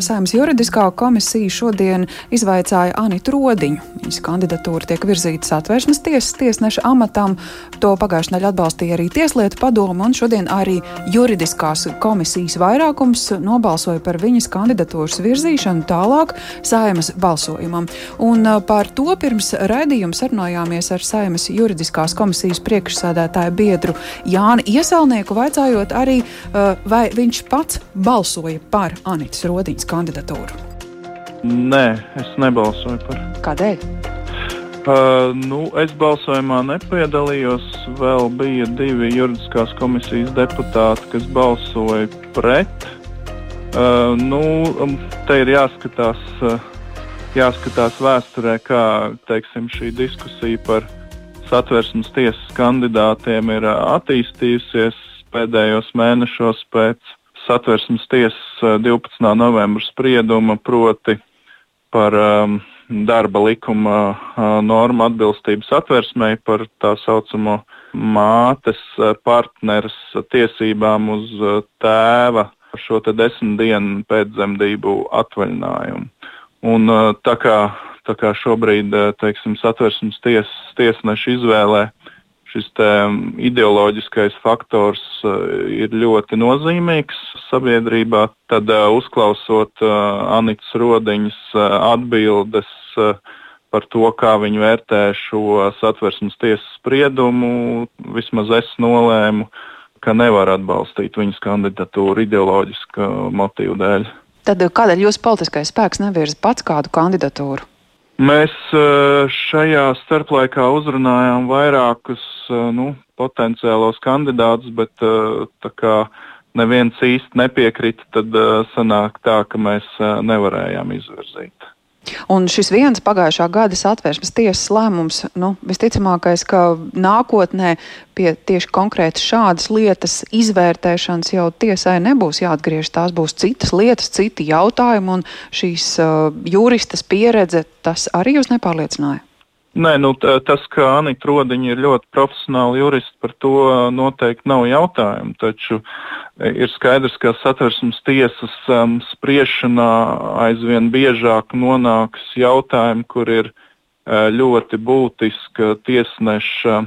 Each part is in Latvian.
Saimnes juridiskā komisija šodien izvaicāja Anitu Rodiņu. Viņas kandidatūra tiek virzīta satversmes tiesas tiesneša amatam. To pagājušajā nedēļā atbalstīja arī Tieslietu padoma, un šodien arī juridiskās komisijas vairākums nobalsoja par viņas kandidatūras virzīšanu tālāk Saimnes balsojumam. Un par to pirms raidījuma sarunājāmies ar Saimnes juridiskās komisijas priekšsēdētāju biedru Jāni Iesalnieku, vaicājot arī, vai viņš pats balsoja par Anitas Rodiņas Rīgas kandidatūru? Nē, es nebalsoju par. Kādēļ? Uh, nu, es balsojumā nepiedalījos. Vēl bija divi juridiskās komisijas deputāti, kas balsoja pret. Uh, nu, um, te ir jāskatās, uh, jāskatās vēsturē, kā teiksim, šī diskusija par satversmes tiesas kandidātiem ir uh, attīstījusies pēdējos mēnešos pēc satversmes tiesas 12. Eh, novembra sprieduma proti par um, darba likuma uh, normu atbilstību satversmei par tā saucamo mātes partneres tiesībām uz tēva šo desmit dienu pēcdzemdību atvaļinājumu. Un, tā, kā, tā kā šobrīd teiksim, satversmes ties, tiesneša izvēlē šis ideoloģiskais faktors uh, ir ļoti nozīmīgs sabiedrībā. Tad uh, uzklausot uh, Anītas Rodiņas atbildes par to, kā viņi vērtē šo satversmes tiesas spriedumu, vismaz es nolēmu, ka nevar atbalstīt viņas kandidatūru ideoloģiska motīva dēļ. Tad kādēļ jūsu politiskais spēks nevirza pats kādu kandidatūru? Mēs eh, šajā starplaikā uzrunājām vairākus eh, nu, potenciālos kandidātus, bet eh, tā kā neviens īsti nepiekrita, tad sanāk tā, ka mēs nevarējām izvirzīt. Un šis viens pagājušā gada satvērsmes tiesas lēmums, nu, visticamākais, ka nākotnē pie tieši konkrēti šādas lietas izvērtēšanas jau tiesai nebūs jāatgriež. Tās būs citas lietas, citi jautājumi, un šīs uh, juristas pieredze tas arī jūs nepārliecināja. Nē, nu, tas, ka Anita Rodiņa ir ļoti profesionāla jurista, par to noteikti nav jautājumu. Taču e, ir skaidrs, ka satversmes tiesas um, spriešanā aizvien biežāk nonāks jautājumi, kur ir uh, ļoti būtiska tiesneša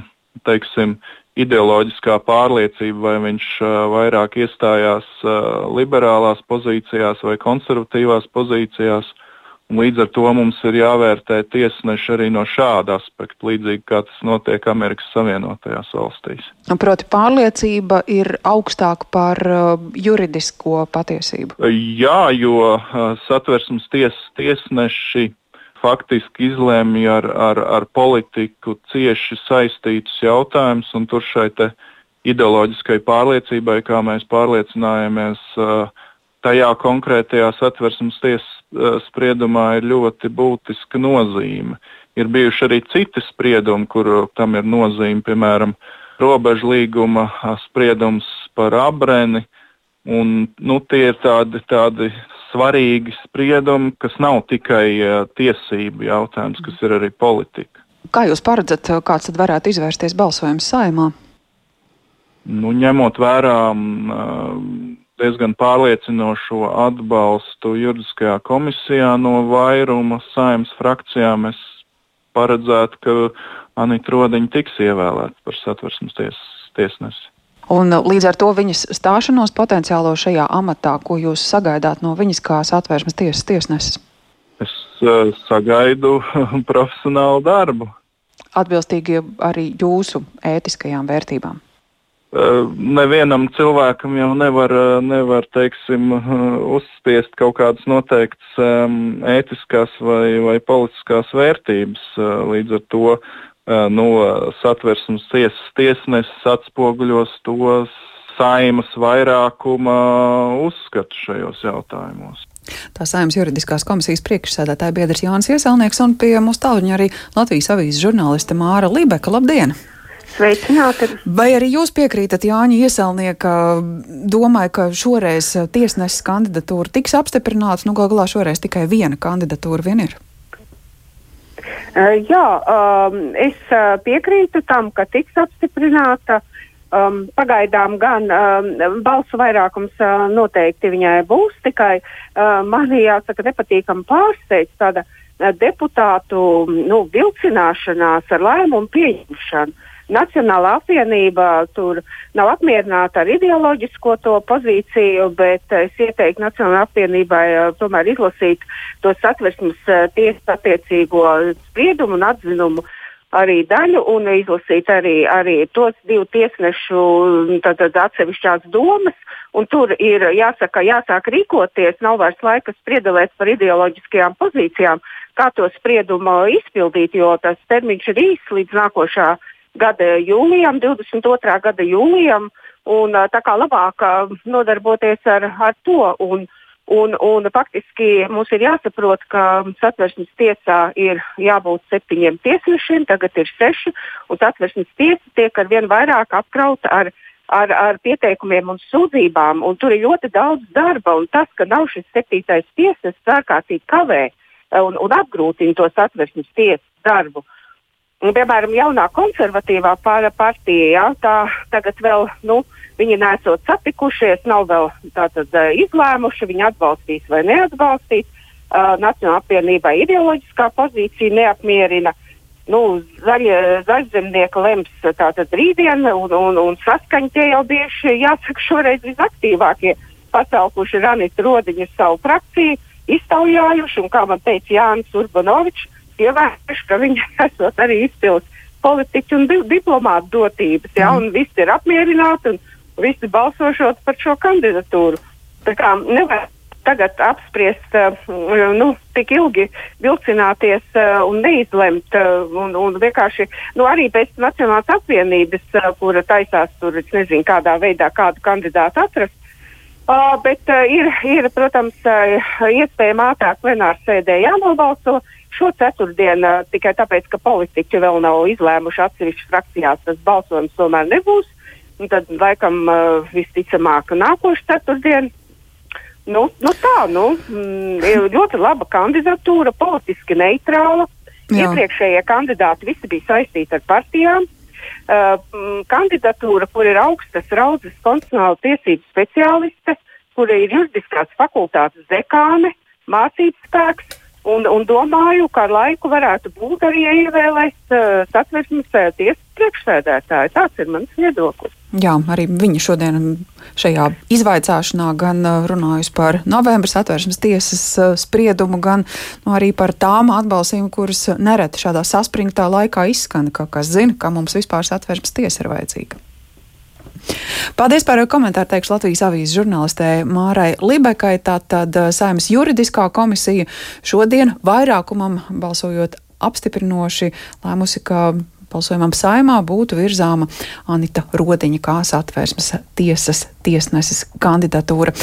teiksim, ideoloģiskā pārliecība, vai viņš uh, vairāk iestājās uh, liberālās pozīcijās vai konservatīvās pozīcijās. Uh, Līdz ar to mums ir jāvērtē tiesneši arī no šāda aspekta, līdzīgi kā tas notiek Amerikas Savienotajās valstīs. Proti, pārliecība ir augstāka par uh, juridisko patiesību. Jā, jo uh, satversmes tiesas tiesneši faktiski izlēmj ar, ar, ar politiku cieši saistītus jautājumus, un tur šai ideoloģiskai pārliecībai, kā mēs pārliecinājāmies, uh, tajā konkrētajā satversmes tiesas spriedumā ir ļoti būtiska nozīme. Ir bijuši arī citi spriedumi, kur tam ir nozīme, piemēram, robežu līguma spriedums par abreni. Un, nu, tie ir tādi, tādi svarīgi spriedumi, kas nav tikai uh, tiesību jautājums, kas ir arī politika. Kā jūs paredzat, kāds tad varētu izvērsties balsojums saimā? Nu, ņemot vērā uh, diezgan pārliecinošo atbalstu juridiskajā komisijā no vairuma saimnes frakcijām. Es paredzētu, ka Anita Rodiņa tiks ievēlēta par satversmes ties, tiesnesi. Un uh, līdz ar to viņas stāšanos potenciālo šajā amatā, ko jūs sagaidāt no viņas kā satvērsmes tiesas tiesneses? Es uh, sagaidu profesionālu darbu. Atbilstīgi arī jūsu ētiskajām vērtībām. Eh, nevienam cilvēkam jau nevar, eh, nevar teiksim, eh, uzspiest kaut kādas noteiktas ētiskās vai, vai politiskās vērtības. Līdz ar to no satversmes tiesas tiesnesis atspoguļos to saimas vairākuma uzskatu šajos jautājumos. Tā saimnes juridiskās komisijas priekšsēdētāja biedrs Jānis Ieselnieks un pie mūsu tālruņa arī Latvijas avīzes žurnāliste Māra Libeka. Labdien! Sveicināti! Vai arī jūs piekrītat Jāņa Ieselnieka domai, ka šoreiz tiesneses kandidatūra tiks apstiprināta? Nu, gal galā šoreiz tikai viena kandidatūra vien ir. Uh, jā, uh, es uh, piekrītu tam, ka tiks apstiprināta. Um, pagaidām gan um, balsu vairākums uh, noteikti viņai būs, tikai uh, man jāsaka nepatīkam pārsteigts tāda uh, deputātu nu, vilcināšanās ar lēmumu pieņemšanu. Nacionālā apvienība tur nav apmierināta ar ideoloģisko to pozīciju, bet es ieteiktu Nacionālajai apvienībai uh, tomēr izlasīt to satversmes uh, tiesas attiecīgo spriedumu un atzinumu arī daļu un izlasīt arī, arī tos divu tiesnešu atsevišķās domas. Tur ir jāsaka, jāsāk rīkoties, nav vairs laika spriedzelēt par ideoloģiskajām pozīcijām, kā to spriedumu izpildīt, jo tas termiņš ir īss līdz nākošā gada jūlijam, 22. gada jūlijam. Un, tā kā labāk nodarboties ar, ar to. Un, Un, un faktiski mums ir jāsaprot, ka satversmes tiesā ir jābūt septiņiem tiesnešiem, tagad ir seši, un satversmes tiesa tiek ar vien vairāk apkrauta ar, ar, ar pieteikumiem un sūdzībām, un tur ir ļoti daudz darba, un tas, ka nav šis septītais tiesas, ārkārtīgi kavē un, un apgrūtina to satversmes tiesas darbu. Un, piemēram, jaunā konservatīvā partija, jā, tā tagad vēl, nu, Viņi nesot satikušies, nav vēl tātad izlēmuši, viņi atbalstīs vai neatbalstīs. Uh, Nacionālā apvienībai ideoloģiskā pozīcija neapmierina. Nu, zaļie, zaļzemnieki lems tātad rītdien, un, un, un saskaņi tie jau bieži, jāsaka, šoreiz visaktīvākie pacaukuši Ranita Rodiņa savu frakciju, iztaujājuši, un kā man teica Jānis Urbanovičs, ievērojuši, ka viņi esot arī izpildus politiķu un di diplomātu dotības, ja, mm. un visi ir apmierināti, un visi balsošot par šo kandidatūru. Tā kā nevajag tagad apspriest, uh, nu, tik ilgi vilcināties uh, un neizlemt. Uh, un, un vienkārši nu, arī pēc Nacionālās apvienības, uh, kura taisās tur, es nezinu, kādā veidā kādu kandidātu atrast. Uh, bet uh, ir, ir, protams, uh, iespējama ātrāk plenāra sēdē jānobalso. Šo ceturtdienu uh, tikai tāpēc, ka politiķi vēl nav izlēmuši atsevišķi frakcijās, tas balsojums tomēr nebūs. Un tad, laikam, uh, visticamāk, nākošais ceturtdien. Nu, nu tā, nu, mm, ļoti laba kandidatūra, politiski neitrāla. Jā. Iepriekšējie kandidāti visi bija saistīti ar partijām. Uh, kandidatūra, kur ir augstas raudzes konstitucionāla tiesību speciāliste, kur ir juridiskās fakultātes dekāne, mācības spēks. Un, un domāju, ka ar laiku varētu būt arī ievēlēts uh, satversmes uh, tiesas priekšsēdētāji. Tāds ir mans viedoklis. Jā, arī viņa šodien šajā izvaicāšanā gan uh, runājusi par novembra satversmes tiesas spriedumu, gan nu, arī par tām atbalstīm, kuras nereti šādā saspringtā laikā izskan, ka kas zina, ka mums vispār satversmes tiesa ir vajadzīga. Paldies par komentāru, teikšu Latvijas avīzes žurnālistē Mārai Libekai. Tātad Saimas juridiskā komisija šodien vairākumam balsojot apstiprinoši lēmusi, ka balsojumam saimā būtu virzāma Anita Rodiņa kā satvērsmes tiesas tiesneses kandidatūra.